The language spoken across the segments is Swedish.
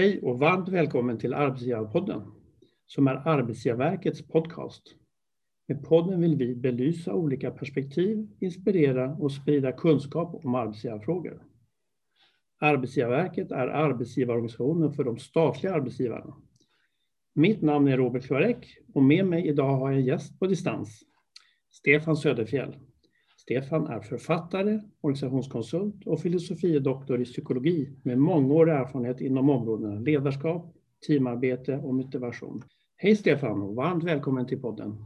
Hej och varmt välkommen till Arbetsgivarpodden som är Arbetsgivarverkets podcast. Med podden vill vi belysa olika perspektiv, inspirera och sprida kunskap om arbetsgivarfrågor. Arbetsgivarverket är arbetsgivarorganisationen för de statliga arbetsgivarna. Mitt namn är Robert Klarek och med mig idag har jag en gäst på distans, Stefan Söderfjell. Stefan är författare, organisationskonsult och filosofiedoktor i psykologi med mångårig erfarenhet inom områdena ledarskap, teamarbete och motivation. Hej Stefan och varmt välkommen till podden.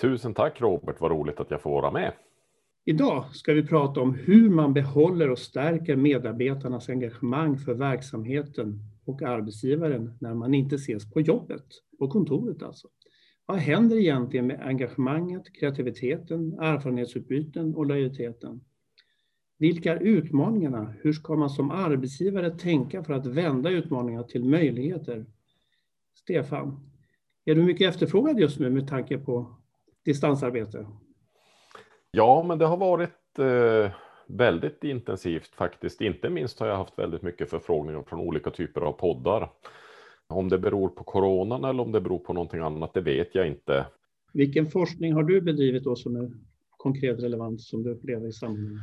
Tusen tack Robert, vad roligt att jag får vara med. Idag ska vi prata om hur man behåller och stärker medarbetarnas engagemang för verksamheten och arbetsgivaren när man inte ses på jobbet, på kontoret alltså. Vad händer egentligen med engagemanget, kreativiteten, erfarenhetsutbyten och lojaliteten? Vilka är utmaningarna? Hur ska man som arbetsgivare tänka för att vända utmaningar till möjligheter? Stefan, är du mycket efterfrågad just nu med tanke på distansarbete? Ja, men det har varit eh, väldigt intensivt faktiskt. Inte minst har jag haft väldigt mycket förfrågningar från olika typer av poddar. Om det beror på coronan eller om det beror på någonting annat, det vet jag inte. Vilken forskning har du bedrivit då som är konkret relevant som du upplever i sammanhanget?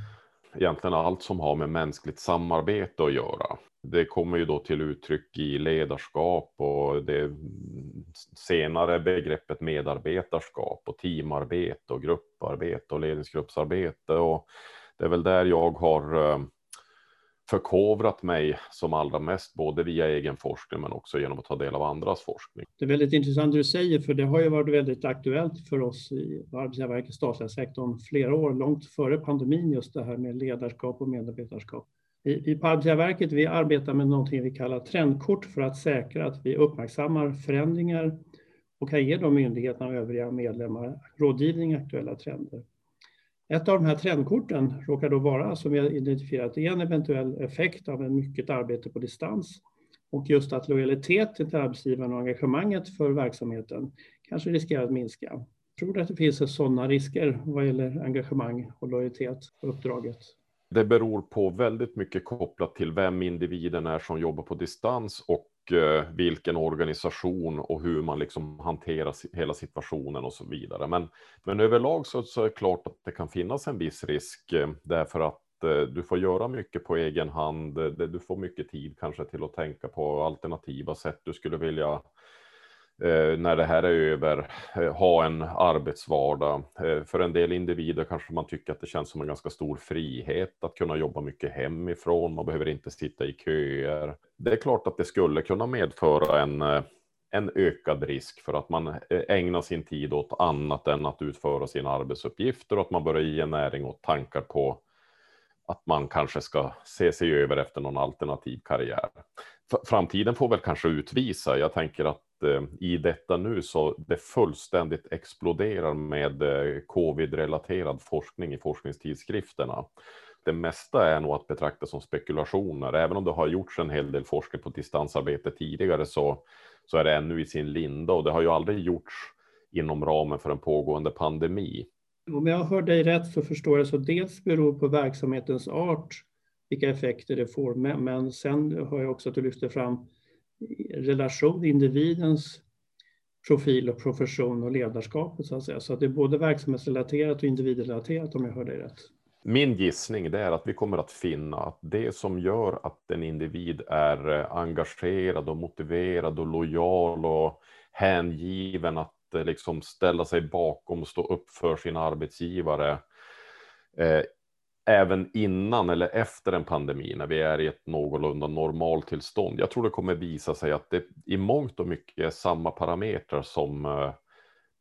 Egentligen allt som har med mänskligt samarbete att göra. Det kommer ju då till uttryck i ledarskap och det senare begreppet medarbetarskap och teamarbete och grupparbete och ledningsgruppsarbete. Och det är väl där jag har eh, förkovrat mig som allra mest, både via egen forskning men också genom att ta del av andras forskning. Det är väldigt intressant det du säger, för det har ju varit väldigt aktuellt för oss i Arbetsgivarverkets statliga sektorn flera år, långt före pandemin, just det här med ledarskap och medarbetarskap. Vi på Arbetsgivarverket vi arbetar med någonting vi kallar trendkort för att säkra att vi uppmärksammar förändringar och kan ge de myndigheterna och övriga medlemmar rådgivning i aktuella trender. Ett av de här trendkorten råkar då vara, som vi har identifierat, en eventuell effekt av en mycket arbete på distans och just att lojaliteten till arbetsgivaren och engagemanget för verksamheten kanske riskerar att minska. Tror du att det finns sådana risker vad gäller engagemang och lojalitet på uppdraget? Det beror på väldigt mycket kopplat till vem individen är som jobbar på distans och Eh, vilken organisation och hur man liksom hanterar hela situationen och så vidare. Men, men överlag så, så är det klart att det kan finnas en viss risk eh, därför att eh, du får göra mycket på egen hand. Du får mycket tid kanske till att tänka på alternativa sätt du skulle vilja Eh, när det här är över, eh, ha en arbetsvardag. Eh, för en del individer kanske man tycker att det känns som en ganska stor frihet att kunna jobba mycket hemifrån. Man behöver inte sitta i köer. Det är klart att det skulle kunna medföra en, en ökad risk för att man ägnar sin tid åt annat än att utföra sina arbetsuppgifter och att man börjar ge näring åt tankar på att man kanske ska se sig över efter någon alternativ karriär. Framtiden får väl kanske utvisa. Jag tänker att Eh, i detta nu så det fullständigt exploderar med eh, covid-relaterad forskning i forskningstidskrifterna. Det mesta är nog att betrakta som spekulationer. Även om det har gjorts en hel del forskning på distansarbete tidigare så, så är det ännu i sin linda och det har ju aldrig gjorts inom ramen för en pågående pandemi. Om jag hör dig rätt så förstår jag så dels beror på verksamhetens art vilka effekter det får, men, men sen hör jag också att du lyfter fram relation, individens profil och profession och ledarskapet så att säga. Så att det är både verksamhetsrelaterat och individrelaterat om jag hör dig rätt. Min gissning är att vi kommer att finna att det som gör att en individ är eh, engagerad och motiverad och lojal och hängiven att eh, liksom ställa sig bakom och stå upp för sin arbetsgivare eh, även innan eller efter en pandemi när vi är i ett någorlunda normaltillstånd. Jag tror det kommer visa sig att det i mångt och mycket är samma parametrar som eh,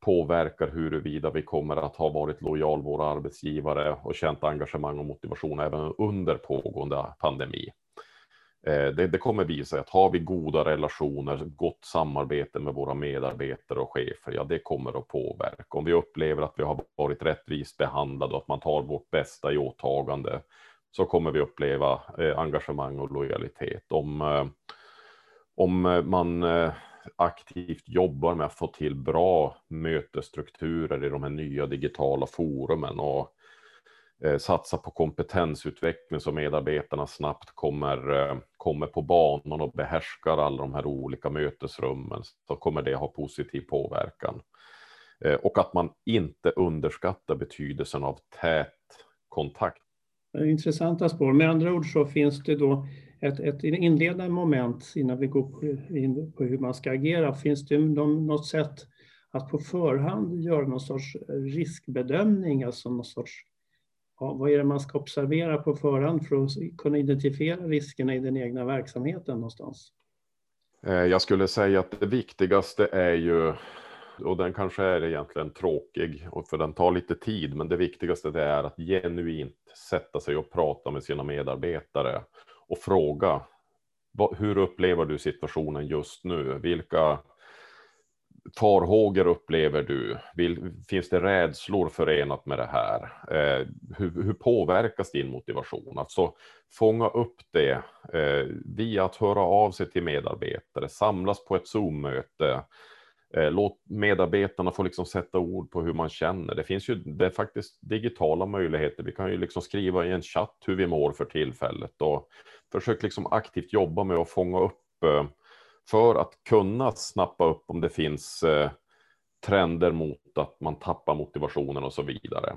påverkar huruvida vi kommer att ha varit lojal våra arbetsgivare och känt engagemang och motivation även under pågående pandemi. Eh, det, det, kommer visa att har vi goda relationer, gott samarbete med våra medarbetare och chefer, ja det kommer att påverka. Om vi upplever att vi har varit rättvist behandlade och att man tar vårt bästa i åtagande, så kommer vi uppleva eh, engagemang och lojalitet. Om, eh, om eh, man eh, aktivt jobbar med att få till bra mötesstrukturer i de här nya digitala forumen och Eh, satsa på kompetensutveckling så medarbetarna snabbt kommer, eh, kommer på banan och behärskar alla de här olika mötesrummen så kommer det ha positiv påverkan. Eh, och att man inte underskattar betydelsen av tät kontakt. Intressanta spår. Med andra ord så finns det då ett, ett inledande moment innan vi går in på hur man ska agera. Finns det något sätt att på förhand göra någon sorts riskbedömning, alltså någon sorts vad är det man ska observera på förhand för att kunna identifiera riskerna i den egna verksamheten någonstans? Eh, jag skulle säga att det viktigaste är ju, och den kanske är egentligen tråkig, för den tar lite tid, men det viktigaste det är att genuint sätta sig och prata med sina medarbetare och fråga, hur upplever du situationen just nu? Vilka farhågor upplever du? finns det rädslor förenat med det här? Eh, hur, hur, påverkas din motivation? Alltså fånga upp det eh, via att höra av sig till medarbetare, samlas på ett Zoom-möte. Eh, låt medarbetarna få liksom sätta ord på hur man känner. Det finns ju det är faktiskt digitala möjligheter. Vi kan ju liksom skriva i en chatt hur vi mår för tillfället och försök liksom aktivt jobba med att fånga upp eh, för att kunna snappa upp om det finns eh, trender mot att man tappar motivationen och så vidare.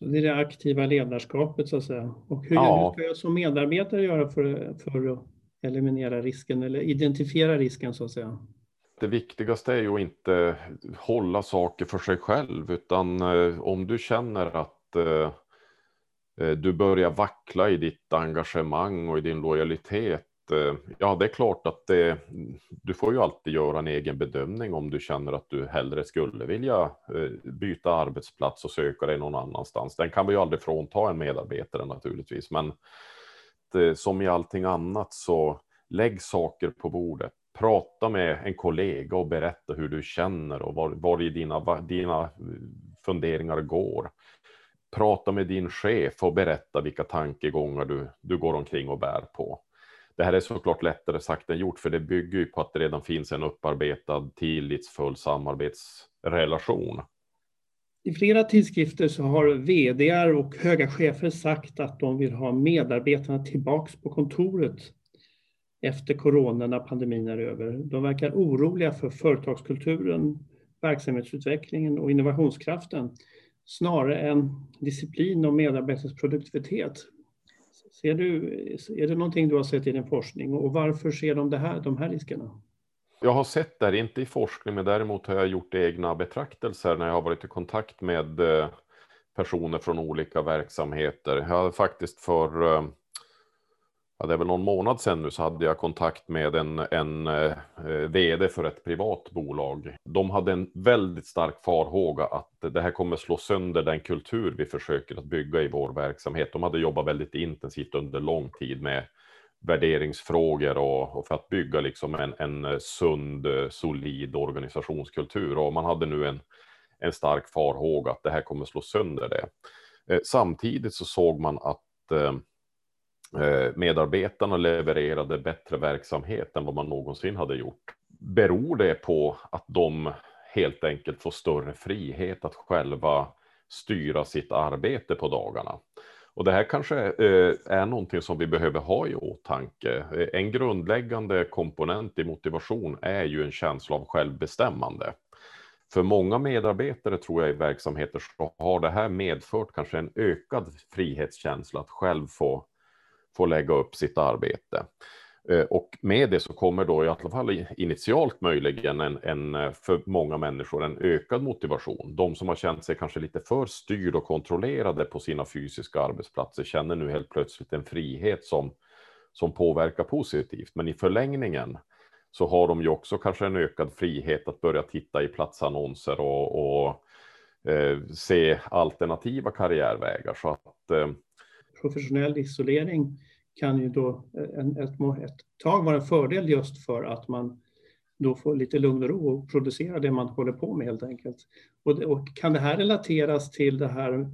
Det är det aktiva ledarskapet så att säga. Och hur ja. ska jag som medarbetare göra för, för att eliminera risken eller identifiera risken så att säga? Det viktigaste är ju att inte hålla saker för sig själv, utan eh, om du känner att eh, du börjar vackla i ditt engagemang och i din lojalitet Eh, ja, det är klart att det, du får ju alltid göra en egen bedömning om du känner att du hellre skulle vilja eh, byta arbetsplats och söka dig någon annanstans. Den kan vi ju aldrig frånta en medarbetare naturligtvis, men det, som i allting annat så lägg saker på bordet. Prata med en kollega och berätta hur du känner och var, var i dina, dina funderingar går. Prata med din chef och berätta vilka tankegångar du, du går omkring och bär på. Det här är såklart lättare sagt än gjort, för det bygger ju på att det redan finns en upparbetad tillitsfull samarbetsrelation. I flera tidskrifter så har vd och höga chefer sagt att de vill ha medarbetarna tillbaks på kontoret efter corona när pandemin är över. De verkar oroliga för företagskulturen, verksamhetsutvecklingen och innovationskraften snarare än disciplin och medarbetares produktivitet. Ser du, är det någonting du har sett i din forskning och varför ser de det här, de här riskerna? Jag har sett det, inte i forskning, men däremot har jag gjort egna betraktelser när jag har varit i kontakt med eh, personer från olika verksamheter. Jag har faktiskt för eh, ja, det är väl någon månad sedan nu så hade jag kontakt med en, en eh, vd för ett privat bolag. De hade en väldigt stark farhåga att det här kommer slå sönder den kultur vi försöker att bygga i vår verksamhet. De hade jobbat väldigt intensivt under lång tid med värderingsfrågor och, och för att bygga liksom en, en sund, solid organisationskultur. Och man hade nu en, en stark farhåga att det här kommer slå sönder det. Eh, samtidigt så såg man att eh, Eh, Eh, medarbetarna levererade bättre verksamhet än vad man någonsin hade gjort. Beror det på att de helt enkelt får större frihet att själva styra sitt arbete på dagarna? Och det här kanske eh, är någonting som vi behöver ha i åtanke. Eh, en grundläggande komponent i motivation är ju en känsla av självbestämmande. För många medarbetare tror jag i verksamheter så har det här medfört kanske en ökad frihetskänsla att själv få får lägga upp sitt arbete. Eh, och med det så kommer då i alla fall initialt möjligen en, en, eh, för många människor en ökad motivation. De som har känt sig kanske lite för styrd och kontrollerade på sina fysiska arbetsplatser känner nu helt plötsligt en frihet som, som påverkar positivt. Men i förlängningen så har de ju också kanske en ökad frihet att börja titta i platsannonser och, och eh, se alternativa karriärvägar. Så att eh, professionell isolering kan ju då eh, en, ett, ett tag vara en fördel just för att man då får lite lugn och ro och producera det man håller på med helt enkelt. Och, och kan det här relateras till det här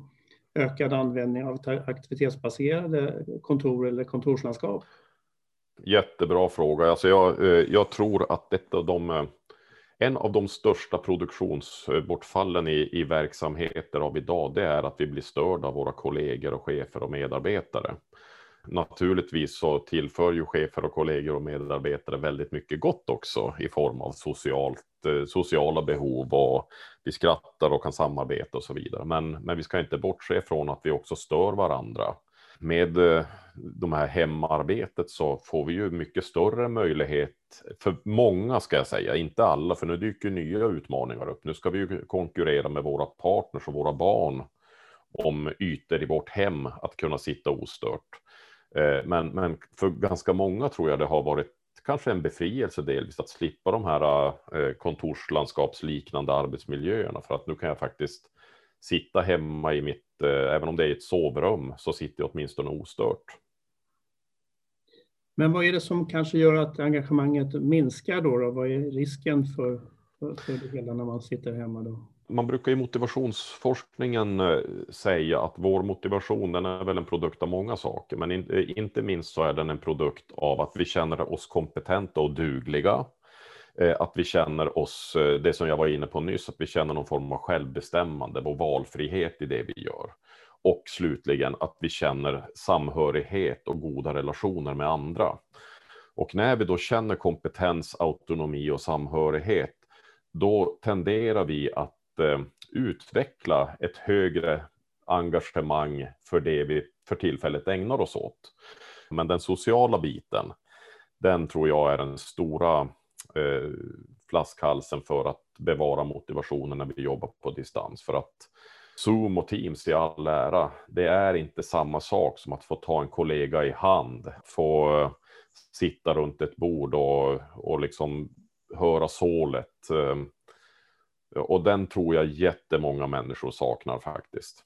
ökad användning av aktivitetsbaserade kontor eller kontorslandskap? Jättebra fråga. Alltså jag, eh, jag tror att detta de eh, en av de största produktionsbortfallen i, i verksamheter av idag, det är att vi blir störda av våra kollegor och chefer och medarbetare. Naturligtvis så tillför ju chefer och kollegor och medarbetare väldigt mycket gott också i form av socialt, eh, sociala behov och vi skrattar och kan samarbeta och så vidare. Men, men vi ska inte bortse från att vi också stör varandra med eh, de här hemarbetet så får vi ju mycket större möjlighet för många ska jag säga, inte alla, för nu dyker nya utmaningar upp. Nu ska vi ju konkurrera med våra partners och våra barn om ytor i vårt hem att kunna sitta ostört. Eh, men, men för ganska många tror jag det har varit kanske en befrielse delvis att slippa de här eh, kontorslandskapsliknande arbetsmiljöerna för att nu kan jag faktiskt sitta hemma i mitt Eh, även om det är ett sovrum, så sitter jag åtminstone ostört. Men vad är det som kanske gör att engagemanget minskar då? då? Vad är risken för, för, för det hela när man sitter hemma då? Man brukar i motivationsforskningen eh, säga att vår motivation, den är väl en produkt av många saker, men inte minst så är den en produkt av att vi känner oss kompetenta och dugliga. Eh, att vi känner oss, eh, det som jag var inne på nyss, att vi känner någon form av självbestämmande och valfrihet i det vi gör. Och slutligen att vi känner samhörighet och goda relationer med andra. Och när vi då känner kompetens, autonomi och samhörighet, då tenderar vi att eh, utveckla ett högre engagemang för det vi för tillfället ägnar oss åt. Men den sociala biten, den tror jag är den stora eh, flaskhalsen för att bevara motivationen när vi jobbar på distans. För att Zoom och Teams i all ära, det är inte samma sak som att få ta en kollega i hand, få eh, sitta runt ett bord och, och liksom höra sålet. Eh, och den tror jag jättemånga människor saknar faktiskt.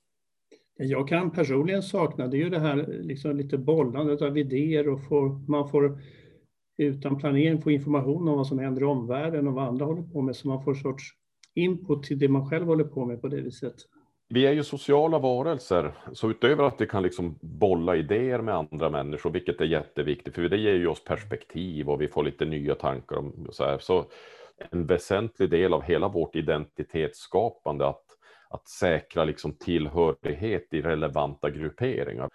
Jag kan personligen sakna, det är ju det här liksom lite bollandet av idéer och får, man får utan planering få information om vad som händer i omvärlden och vad andra håller på med, så man får sorts input till det man själv håller på med på det viset. Vi är ju sociala varelser, så utöver att vi kan liksom bolla idéer med andra människor, vilket är jätteviktigt, för det ger ju oss perspektiv och vi får lite nya tankar om så här, så en väsentlig del av hela vårt identitetsskapande att, att säkra liksom tillhörighet i relevanta grupperingar.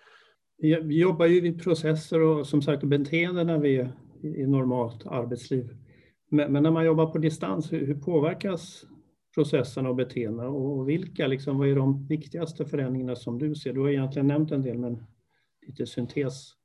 Vi jobbar ju i processer och som sagt beteenden när vi i normalt arbetsliv. Men, men, när man jobbar på distans, hur, hur påverkas processerna och beteendena och vilka, liksom, vad är de viktigaste förändringarna som du ser? Du har egentligen nämnt en del, men lite syntes.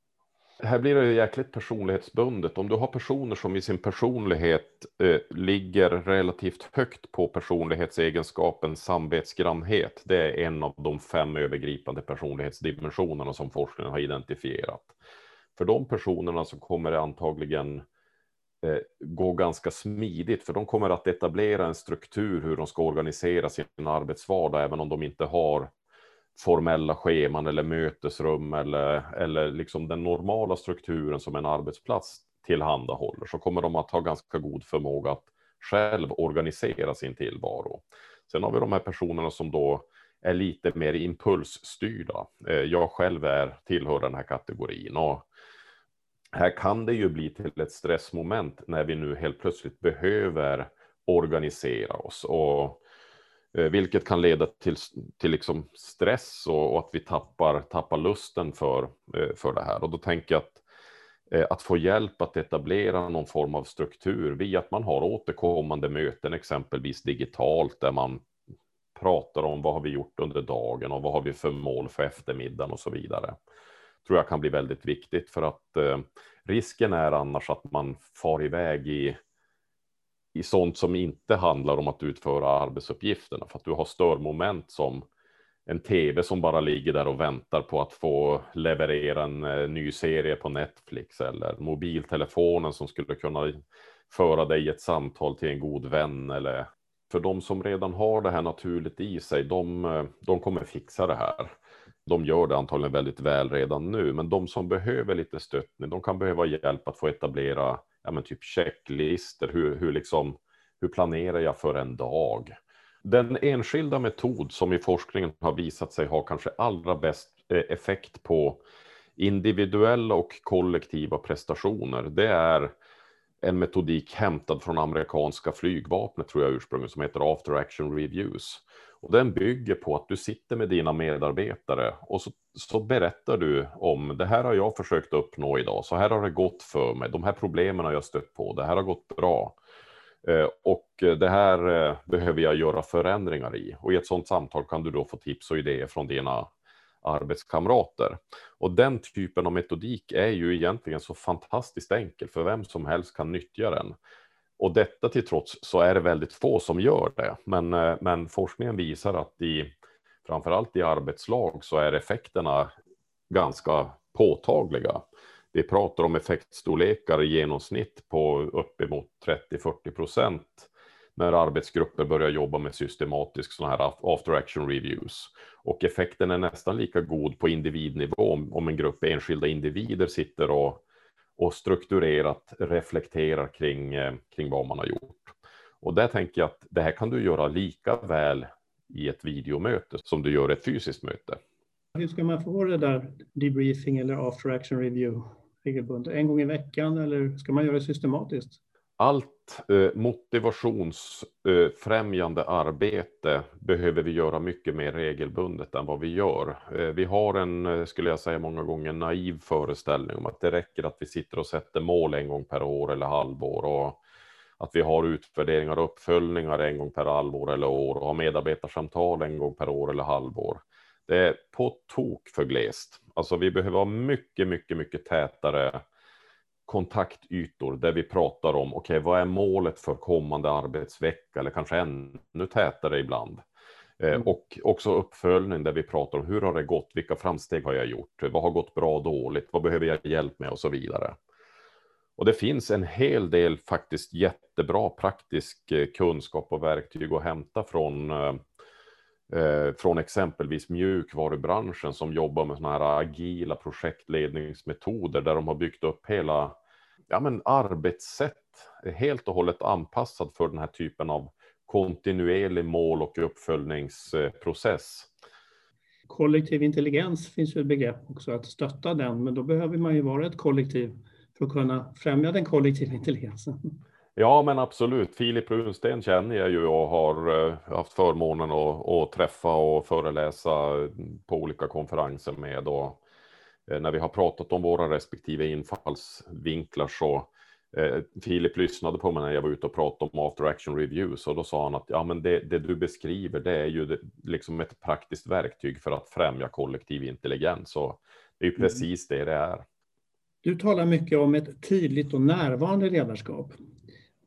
Här blir det jäkligt personlighetsbundet. Om du har personer som i sin personlighet eh, ligger relativt högt på personlighetsegenskapen samvetsgrannhet. Det är en av de fem övergripande personlighetsdimensionerna som forskningen har identifierat för de personerna så kommer det antagligen eh, gå ganska smidigt, för de kommer att etablera en struktur hur de ska organisera sin arbetsvardag, även om de inte har formella scheman eller mötesrum eller, eller liksom den normala strukturen som en arbetsplats tillhandahåller, så kommer de att ha ganska god förmåga att själv organisera sin tillvaro. Sen har vi de här personerna som då är lite mer impulsstyrda. Eh, jag själv är, tillhör den här kategorin och här kan det ju bli till ett stressmoment när vi nu helt plötsligt behöver organisera oss och eh, vilket kan leda till, till liksom stress och, och, att vi tappar, tappar lusten för, eh, för det här. Och då tänker jag att, eh, att få hjälp att etablera någon form av struktur via att man har återkommande möten, exempelvis digitalt, där man pratar om vad har vi gjort under dagen och vad har vi för mål för eftermiddagen och så vidare tror jag kan bli väldigt viktigt för att eh, risken är annars att man far iväg i, i sånt som inte handlar om att utföra arbetsuppgifterna för att du har störmoment som en tv som bara ligger där och väntar på att få leverera en eh, ny serie på Netflix eller mobiltelefonen som skulle kunna föra dig ett samtal till en god vän eller för de som redan har det här naturligt i sig, de, eh, de kommer fixa det här. De gör det antagligen väldigt väl redan nu, men de som behöver lite stöttning, de kan behöva hjälp att få etablera ja, men typ checklister. Hur, hur, liksom, hur planerar jag för en dag? Den enskilda metod som i forskningen har visat sig ha kanske allra bäst eh, effekt på individuella och kollektiva prestationer, det är en metodik hämtad från amerikanska flygvapnet, tror jag ursprungligen, som heter After Action Reviews. Och den bygger på att du sitter med dina medarbetare och så, så berättar du om det här har jag försökt uppnå idag, så här har det gått för mig, de här problemen har jag stött på, det här har gått bra. Eh, och det här eh, behöver jag göra förändringar i. Och i ett sådant samtal kan du då få tips och idéer från dina arbetskamrater. Och den typen av metodik är ju egentligen så fantastiskt enkel för vem som helst kan nyttja den. Och detta till trots så är det väldigt få som gör det. Men, eh, men forskningen visar att i framförallt i arbetslag så är effekterna ganska påtagliga. Vi pratar om effektstorlekar i genomsnitt på uppemot 30-40 procent när arbetsgrupper börjar jobba med systematisk sån här after action reviews. Och effekten är nästan lika god på individnivå om en grupp enskilda individer sitter och, och strukturerat reflekterar kring, eh, kring vad man har gjort. Och där tänker jag att det här kan du göra lika väl i ett videomöte som du gör ett fysiskt möte. Hur ska man få det där debriefing eller after action review regelbundet? En gång i veckan eller ska man göra det systematiskt? Allt eh, motivationsfrämjande eh, arbete behöver vi göra mycket mer regelbundet än vad vi gör. Eh, vi har en, eh, skulle jag säga många gånger, naiv föreställning om att det räcker att vi sitter och sätter mål en gång per år eller halvår och att vi har utvärderingar och uppföljningar en gång per halvår eller år och har medarbetarsamtal en gång per år eller halvår. Det är på tok för glest. Alltså vi behöver ha mycket, mycket, mycket tätare kontaktytor där vi pratar om, okej, okay, vad är målet för kommande arbetsvecka eller kanske ännu tätare ibland. Eh, mm. Och också uppföljning där vi pratar om hur har det gått, vilka framsteg har jag gjort, vad har gått bra och dåligt, vad behöver jag hjälp med och så vidare. Och det finns en hel del faktiskt jättebra praktisk eh, kunskap och verktyg att hämta från eh, eh, från exempelvis mjukvarubranschen som jobbar med sådana här agila projektledningsmetoder där de har byggt upp hela ja, men arbetssätt helt och hållet anpassad för den här typen av kontinuerlig mål och uppföljningsprocess. Kollektiv intelligens finns ju ett begrepp också, att stötta den, men då behöver man ju vara ett kollektiv för att kunna främja den kollektiva intelligensen. Ja, men absolut. Filip Runsten känner jag ju och har eh, haft förmånen att, att träffa och föreläsa på olika konferenser med. Och när vi har pratat om våra respektive infallsvinklar så eh, Filip lyssnade på mig när jag var ute och pratade om after action reviews och då sa han att ja, men det, det du beskriver, det är ju det, liksom ett praktiskt verktyg för att främja kollektiv intelligens. Och det är ju mm. precis det det är. Du talar mycket om ett tydligt och närvarande ledarskap.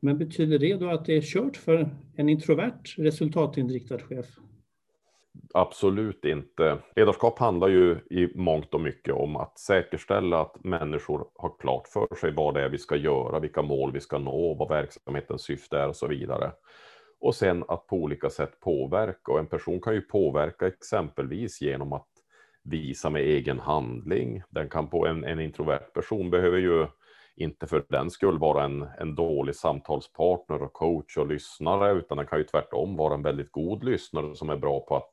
Men betyder det då att det är kört för en introvert resultatinriktad chef? Absolut inte. Ledarskap handlar ju i mångt och mycket om att säkerställa att människor har klart för sig vad det är vi ska göra, vilka mål vi ska nå, vad verksamhetens syfte är och så vidare. Och sen att på olika sätt påverka. Och en person kan ju påverka exempelvis genom att visa med egen handling. Den kan på en, en introvert person behöver ju inte för den skull vara en, en dålig samtalspartner och coach och lyssnare, utan den kan ju tvärtom vara en väldigt god lyssnare som är bra på att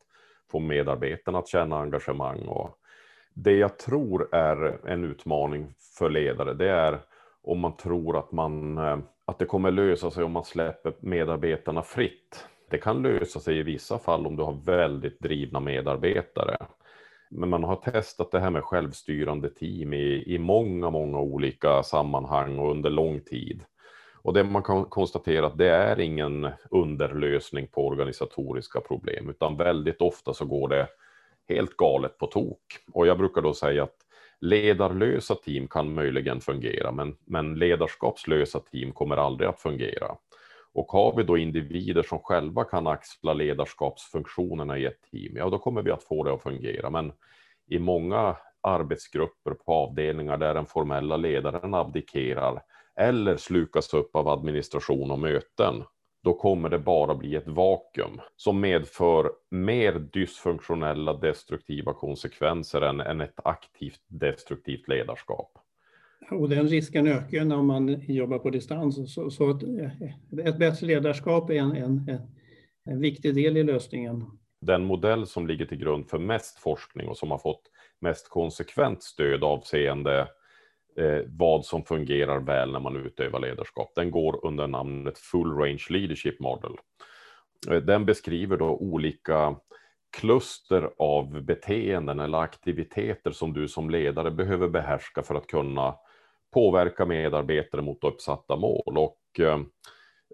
få medarbetarna att känna engagemang. Och det jag tror är en utmaning för ledare, det är om man tror att, man, eh, att det kommer lösa sig om man släpper medarbetarna fritt. Det kan lösa sig i vissa fall om du har väldigt drivna medarbetare. Men man har testat det här med självstyrande team i, i många, många olika sammanhang och under lång tid. Och det man kan konstatera att det är ingen underlösning på organisatoriska problem, utan väldigt ofta så går det helt galet på tok. Och jag brukar då säga att ledarlösa team kan möjligen fungera, men, men ledarskapslösa team kommer aldrig att fungera. Och har vi då individer som själva kan axla ledarskapsfunktionerna i ett team, ja då kommer vi att få det att fungera. Men i många arbetsgrupper på avdelningar där den formella ledaren abdikerar eller slukas upp av administration och möten, då kommer det bara bli ett vakuum som medför mer dysfunktionella destruktiva konsekvenser än, än ett aktivt destruktivt ledarskap. Och den risken ökar när man jobbar på distans. Så, så ett, ett bättre ledarskap är en, en, en viktig del i lösningen. Den modell som ligger till grund för mest forskning och som har fått mest konsekvent stöd avseende eh, vad som fungerar väl när man utövar ledarskap. Den går under namnet Full Range Leadership Model. Eh, den beskriver då olika kluster av beteenden eller aktiviteter som du som ledare behöver behärska för att kunna påverka medarbetare mot uppsatta mål. Och eh,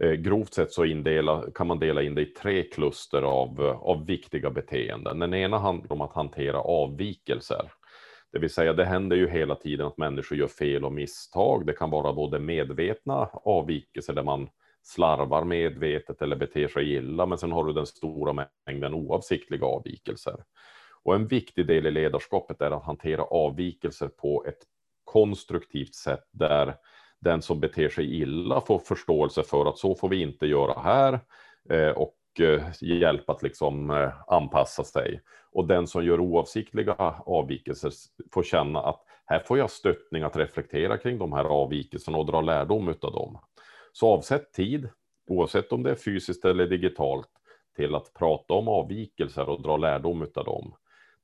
eh, grovt sett så indela, kan man dela in det i tre kluster av, eh, av viktiga beteenden. Den ena handlar om att hantera avvikelser. Det vill säga, det händer ju hela tiden att människor gör fel och misstag. Det kan vara både medvetna avvikelser där man slarvar medvetet eller beter sig illa, men sen har du den stora mängden oavsiktliga avvikelser. Och en viktig del i ledarskapet är att hantera avvikelser på ett konstruktivt sätt där den som beter sig illa får förståelse för att så får vi inte göra här eh, och hjälp att liksom eh, anpassa sig. Och den som gör oavsiktliga avvikelser får känna att här får jag stöttning att reflektera kring de här avvikelserna och dra lärdom av dem. Så avsätt tid, oavsett om det är fysiskt eller digitalt, till att prata om avvikelser och dra lärdom av dem.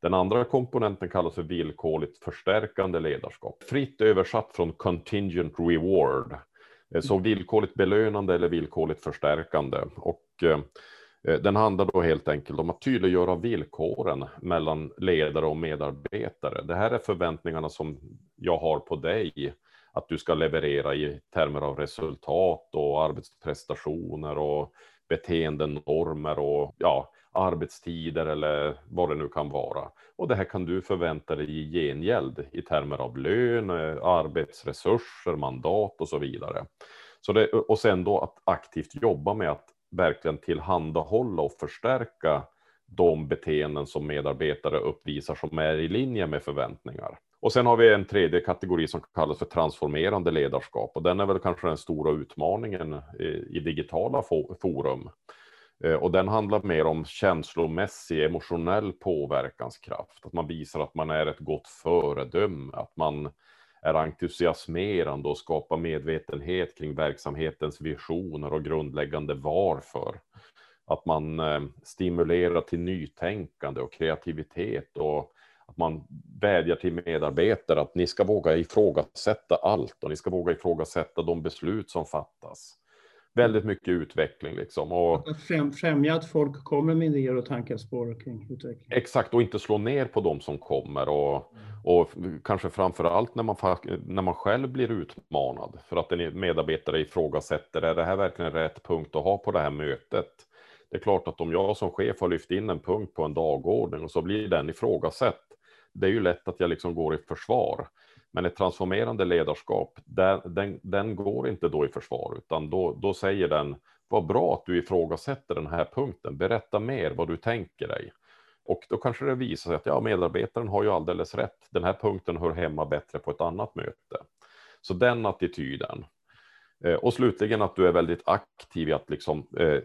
Den andra komponenten kallas för villkorligt förstärkande ledarskap. Fritt översatt från contingent reward. Eh, så villkorligt belönande eller villkorligt förstärkande. Och eh, Eh, den handlar då helt enkelt om att tydliggöra villkoren mellan ledare och medarbetare. Det här är förväntningarna som jag har på dig att du ska leverera i termer av resultat och arbetsprestationer och beteendenormer och ja, arbetstider eller vad det nu kan vara. Och det här kan du förvänta dig i gengäld i termer av lön, eh, arbetsresurser, mandat och så vidare. Så det, och sen då att aktivt jobba med att verkligen tillhandahålla och förstärka de beteenden som medarbetare uppvisar som är i linje med förväntningar. Och sen har vi en tredje kategori som kallas för transformerande ledarskap och den är väl kanske den stora utmaningen eh, i, digitala forum. Eh, och den handlar mer om känslomässig, emotionell påverkanskraft. Att man visar att man är ett gott föredöme, att man är entusiasmerande och skapar medvetenhet kring verksamhetens visioner och grundläggande varför. Att man eh, stimulerar till nytänkande och kreativitet och att man vädjar till medarbetare att ni ska våga ifrågasätta allt och ni ska våga ifrågasätta de beslut som fattas. Väldigt mycket utveckling liksom. Och, att främja att folk kommer med idéer och tankespår kring utveckling. Exakt, och inte slå ner på de som kommer och, och kanske framför allt när man, när man själv blir utmanad för att en medarbetare ifrågasätter, är det här verkligen rätt punkt att ha på det här mötet? Det är klart att om jag som chef har lyft in en punkt på en dagordning och så blir den ifrågasatt, det är ju lätt att jag liksom går i försvar. Men ett transformerande ledarskap, den, den, den går inte då i försvar, utan då, då säger den, vad bra att du ifrågasätter den här punkten, berätta mer vad du tänker dig. Och då kanske det visar sig att ja, medarbetaren har ju alldeles rätt, den här punkten hör hemma bättre på ett annat möte. Så den attityden. Eh, och slutligen att du är väldigt aktiv i att liksom, eh,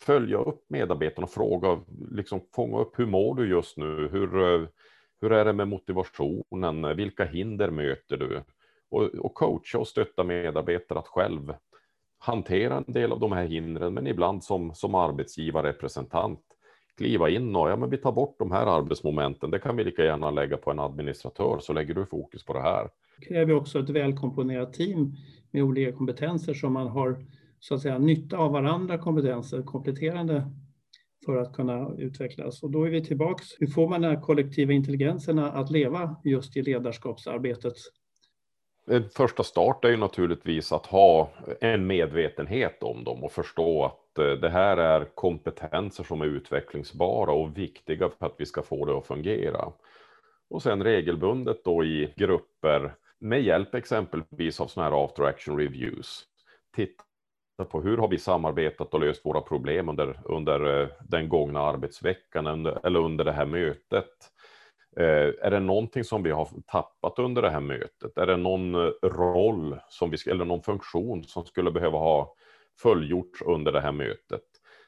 följa upp medarbetarna och fråga, liksom fånga upp hur mår du just nu? Hur, eh, hur är det med motivationen? Vilka hinder möter du? Och, och coacha och stötta medarbetare att själv hantera en del av de här hindren, men ibland som, som arbetsgivarrepresentant kliva in och ja, men vi tar bort de här arbetsmomenten. Det kan vi lika gärna lägga på en administratör så lägger du fokus på det här. Det kräver också ett välkomponerat team med olika kompetenser som man har så att säga nytta av varandra kompetenser, kompletterande för att kunna utvecklas. Och då är vi tillbaks. Hur får man den kollektiva intelligensen att leva just i ledarskapsarbetet? En första start är ju naturligtvis att ha en medvetenhet om dem och förstå att eh, det här är kompetenser som är utvecklingsbara och viktiga för att vi ska få det att fungera. Och sen regelbundet då i grupper med hjälp exempelvis av sådana här after action reviews. Titta på hur har vi samarbetat och löst våra problem under, under eh, den gångna arbetsveckan under, eller under det här mötet. Eh, är det någonting som vi har tappat under det här mötet? Är det någon eh, roll som vi, eller någon funktion som skulle behöva ha fullgjorts under det här mötet?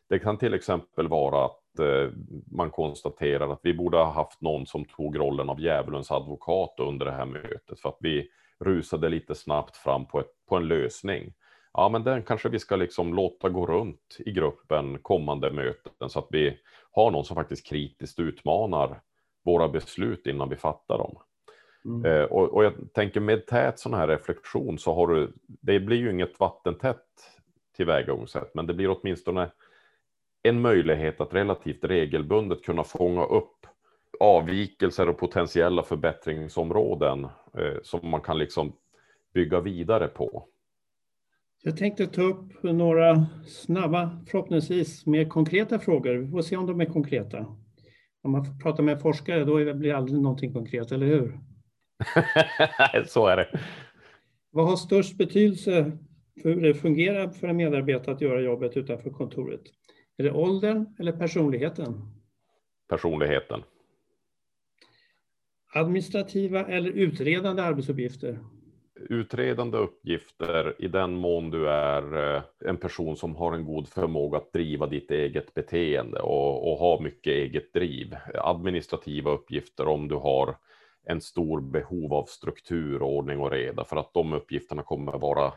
Det kan till exempel vara att eh, man konstaterar att vi borde ha haft någon som tog rollen av djävulens advokat under det här mötet för att vi rusade lite snabbt fram på, ett, på en lösning ja, men den kanske vi ska liksom låta gå runt i gruppen kommande möten så att vi har någon som faktiskt kritiskt utmanar våra beslut innan vi fattar dem. Mm. Eh, och, och, jag tänker med tät sån här reflektion så har du, det blir ju inget vattentätt tillvägagångssätt, men det blir åtminstone en möjlighet att relativt regelbundet kunna fånga upp avvikelser och potentiella förbättringsområden eh, som man kan liksom bygga vidare på. Jag tänkte ta upp några snabba, förhoppningsvis mer konkreta frågor. Vi får se om de är konkreta. Om man pratar med forskare, då blir det aldrig någonting konkret, eller hur? Så är det. Vad har störst betydelse för hur det fungerar för en medarbetare att göra jobbet utanför kontoret? Är det åldern eller personligheten? Personligheten. Administrativa eller utredande arbetsuppgifter? Utredande uppgifter i den mån du är eh, en person som har en god förmåga att driva ditt eget beteende och, och ha mycket eget driv. Administrativa uppgifter om du har en stor behov av struktur, ordning och reda för att de uppgifterna kommer vara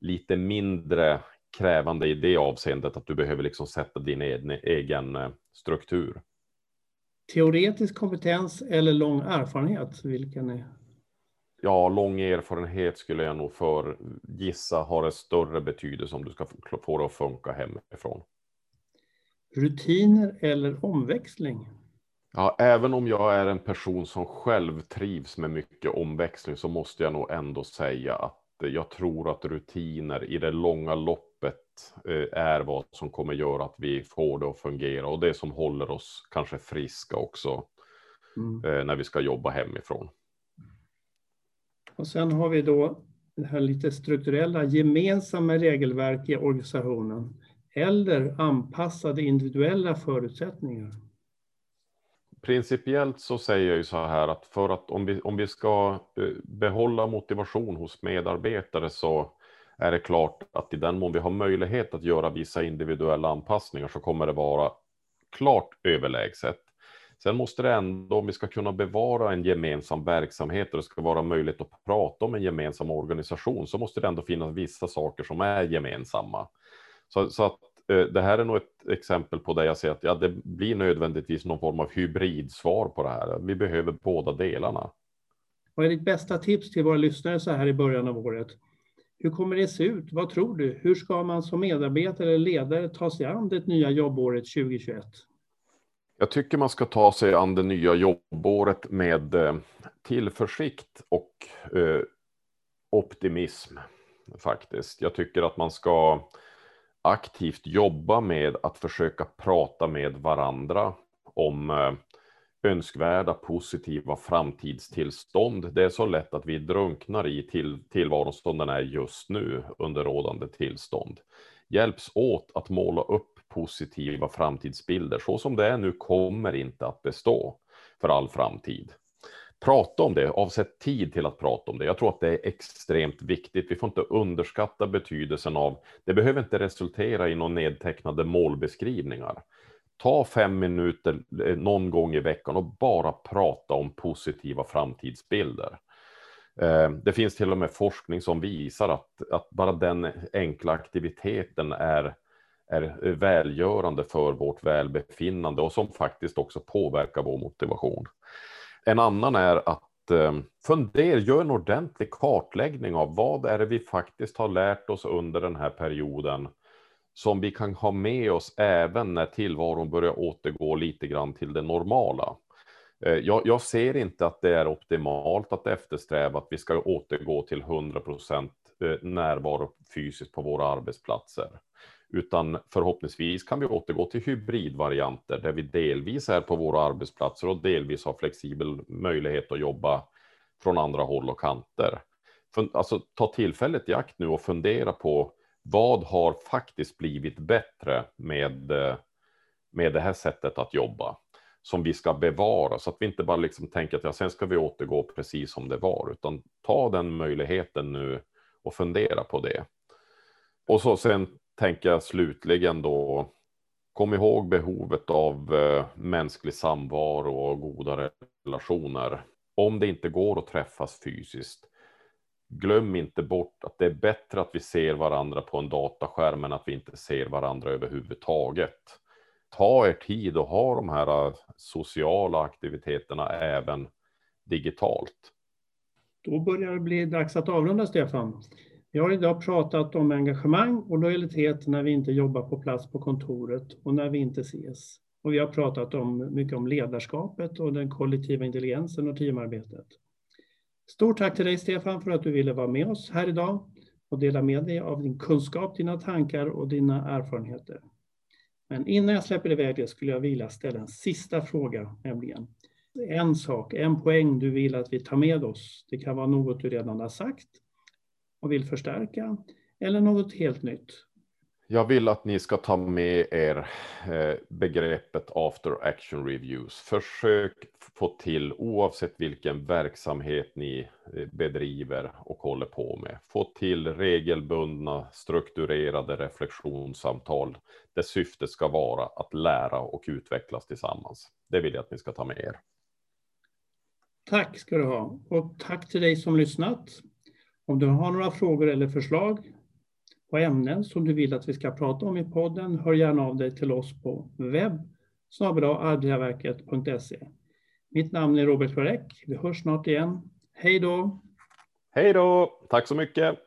lite mindre krävande i det avseendet att du behöver liksom sätta din egen eh, struktur. Teoretisk kompetens eller lång erfarenhet, vilken är? Ja, lång erfarenhet skulle jag nog för gissa har en större betydelse om du ska få det att funka hemifrån. Rutiner eller omväxling? Ja, även om jag är en person som själv trivs med mycket omväxling så måste jag nog ändå säga att jag tror att rutiner i det långa loppet eh, är vad som kommer göra att vi får det att fungera och det som håller oss kanske friska också mm. Eh, när vi ska jobba hemifrån. Och sen har vi då det här lite strukturella gemensamma regelverk i organisationen eller anpassade individuella förutsättningar. Principiellt så säger jag ju så här att för att om vi, om vi ska eh, behålla motivation hos medarbetare så är det klart att i den mån vi har möjlighet att göra vissa individuella anpassningar så kommer det vara klart överlägset. Sen måste det ändå, om vi ska kunna bevara en gemensam verksamhet och det ska vara möjligt att prata om en gemensam organisation, så måste det ändå finnas vissa saker som är gemensamma. Så, så att eh, det här är nog ett exempel på det jag ser att ja, det blir nödvändigtvis någon form av hybridsvar på det här. Vi behöver båda delarna. Vad är ditt bästa tips till våra lyssnare så här i början av året? Hur kommer det se ut? Vad tror du? Hur ska man som medarbetare eller ledare ta sig an det nya jobbåret 2021? Jag tycker man ska ta sig an det nya jobbåret med eh, tillförsikt och eh, optimism faktiskt. Jag tycker att man ska aktivt jobba med att försöka prata med varandra om eh, önskvärda positiva framtidstillstånd. Det är så lätt att vi drunknar i till, tillvaron som den är just nu under rådande tillstånd. Hjälps åt att måla upp positiva framtidsbilder. Så som det är nu kommer inte att bestå för all framtid prata om det, avsätt tid till att prata om det. Jag tror att det är extremt viktigt. Vi får inte underskatta betydelsen av, det behöver inte resultera i någon nedtecknade målbeskrivningar. Ta fem minuter eh, någon gång i veckan och bara prata om positiva framtidsbilder. Eh, det finns till och med forskning som visar att, att bara den enkla aktiviteten är, är välgörande för vårt välbefinnande och som faktiskt också påverkar vår motivation. En annan är att eh, fundera, gör en ordentlig kartläggning av vad är det vi faktiskt har lärt oss under den här perioden som vi kan ha med oss även när tillvaron börjar återgå lite grann till det normala. Eh, jag, jag, ser inte att det är optimalt att eftersträva att vi ska återgå till 100 procent eh, närvaro fysiskt på våra arbetsplatser utan förhoppningsvis kan vi återgå till hybridvarianter där vi delvis är på våra arbetsplatser och delvis har flexibel möjlighet att jobba från andra håll och kanter. Alltså ta tillfället i akt nu och fundera på vad har faktiskt blivit bättre med, med det här sättet att jobba som vi ska bevara så att vi inte bara liksom tänker att ja, sen ska vi återgå precis som det var, utan ta den möjligheten nu och fundera på det. Och så sen tänker jag slutligen då, kom ihåg behovet av eh, mänsklig samvaro och goda relationer. Om det inte går att träffas fysiskt, glöm inte bort att det är bättre att vi ser varandra på en dataskärm än att vi inte ser varandra överhuvudtaget. Ta er tid och ha de här eh, sociala aktiviteterna även digitalt. Då börjar det bli dags att avrunda, Stefan. Vi har idag pratat om engagemang och lojalitet när vi inte jobbar på plats på kontoret och när vi inte ses. Och vi har pratat om, mycket om ledarskapet och den kollektiva intelligensen och teamarbetet. Stort tack till dig Stefan för att du ville vara med oss här idag och dela med dig av din kunskap, dina tankar och dina erfarenheter. Men innan jag släpper iväg det skulle jag vilja ställa en sista fråga, nämligen en sak, en poäng du vill att vi tar med oss. Det kan vara något du redan har sagt och vill förstärka eller något helt nytt. Jag vill att ni ska ta med er eh, begreppet after action reviews. Försök få till, oavsett vilken verksamhet ni eh, bedriver och håller på med, få till regelbundna strukturerade reflektionssamtal där syftet ska vara att lära och utvecklas tillsammans. Det vill jag att ni ska ta med er. Tack ska du ha och tack till dig som lyssnat. Om du har några frågor eller förslag på ämnen som du vill att vi ska prata om i podden, hör gärna av dig till oss på webb arbetsgivarverket.se. Mitt namn är Robert Varek. Vi hörs snart igen. Hej då! Hej då! Tack så mycket!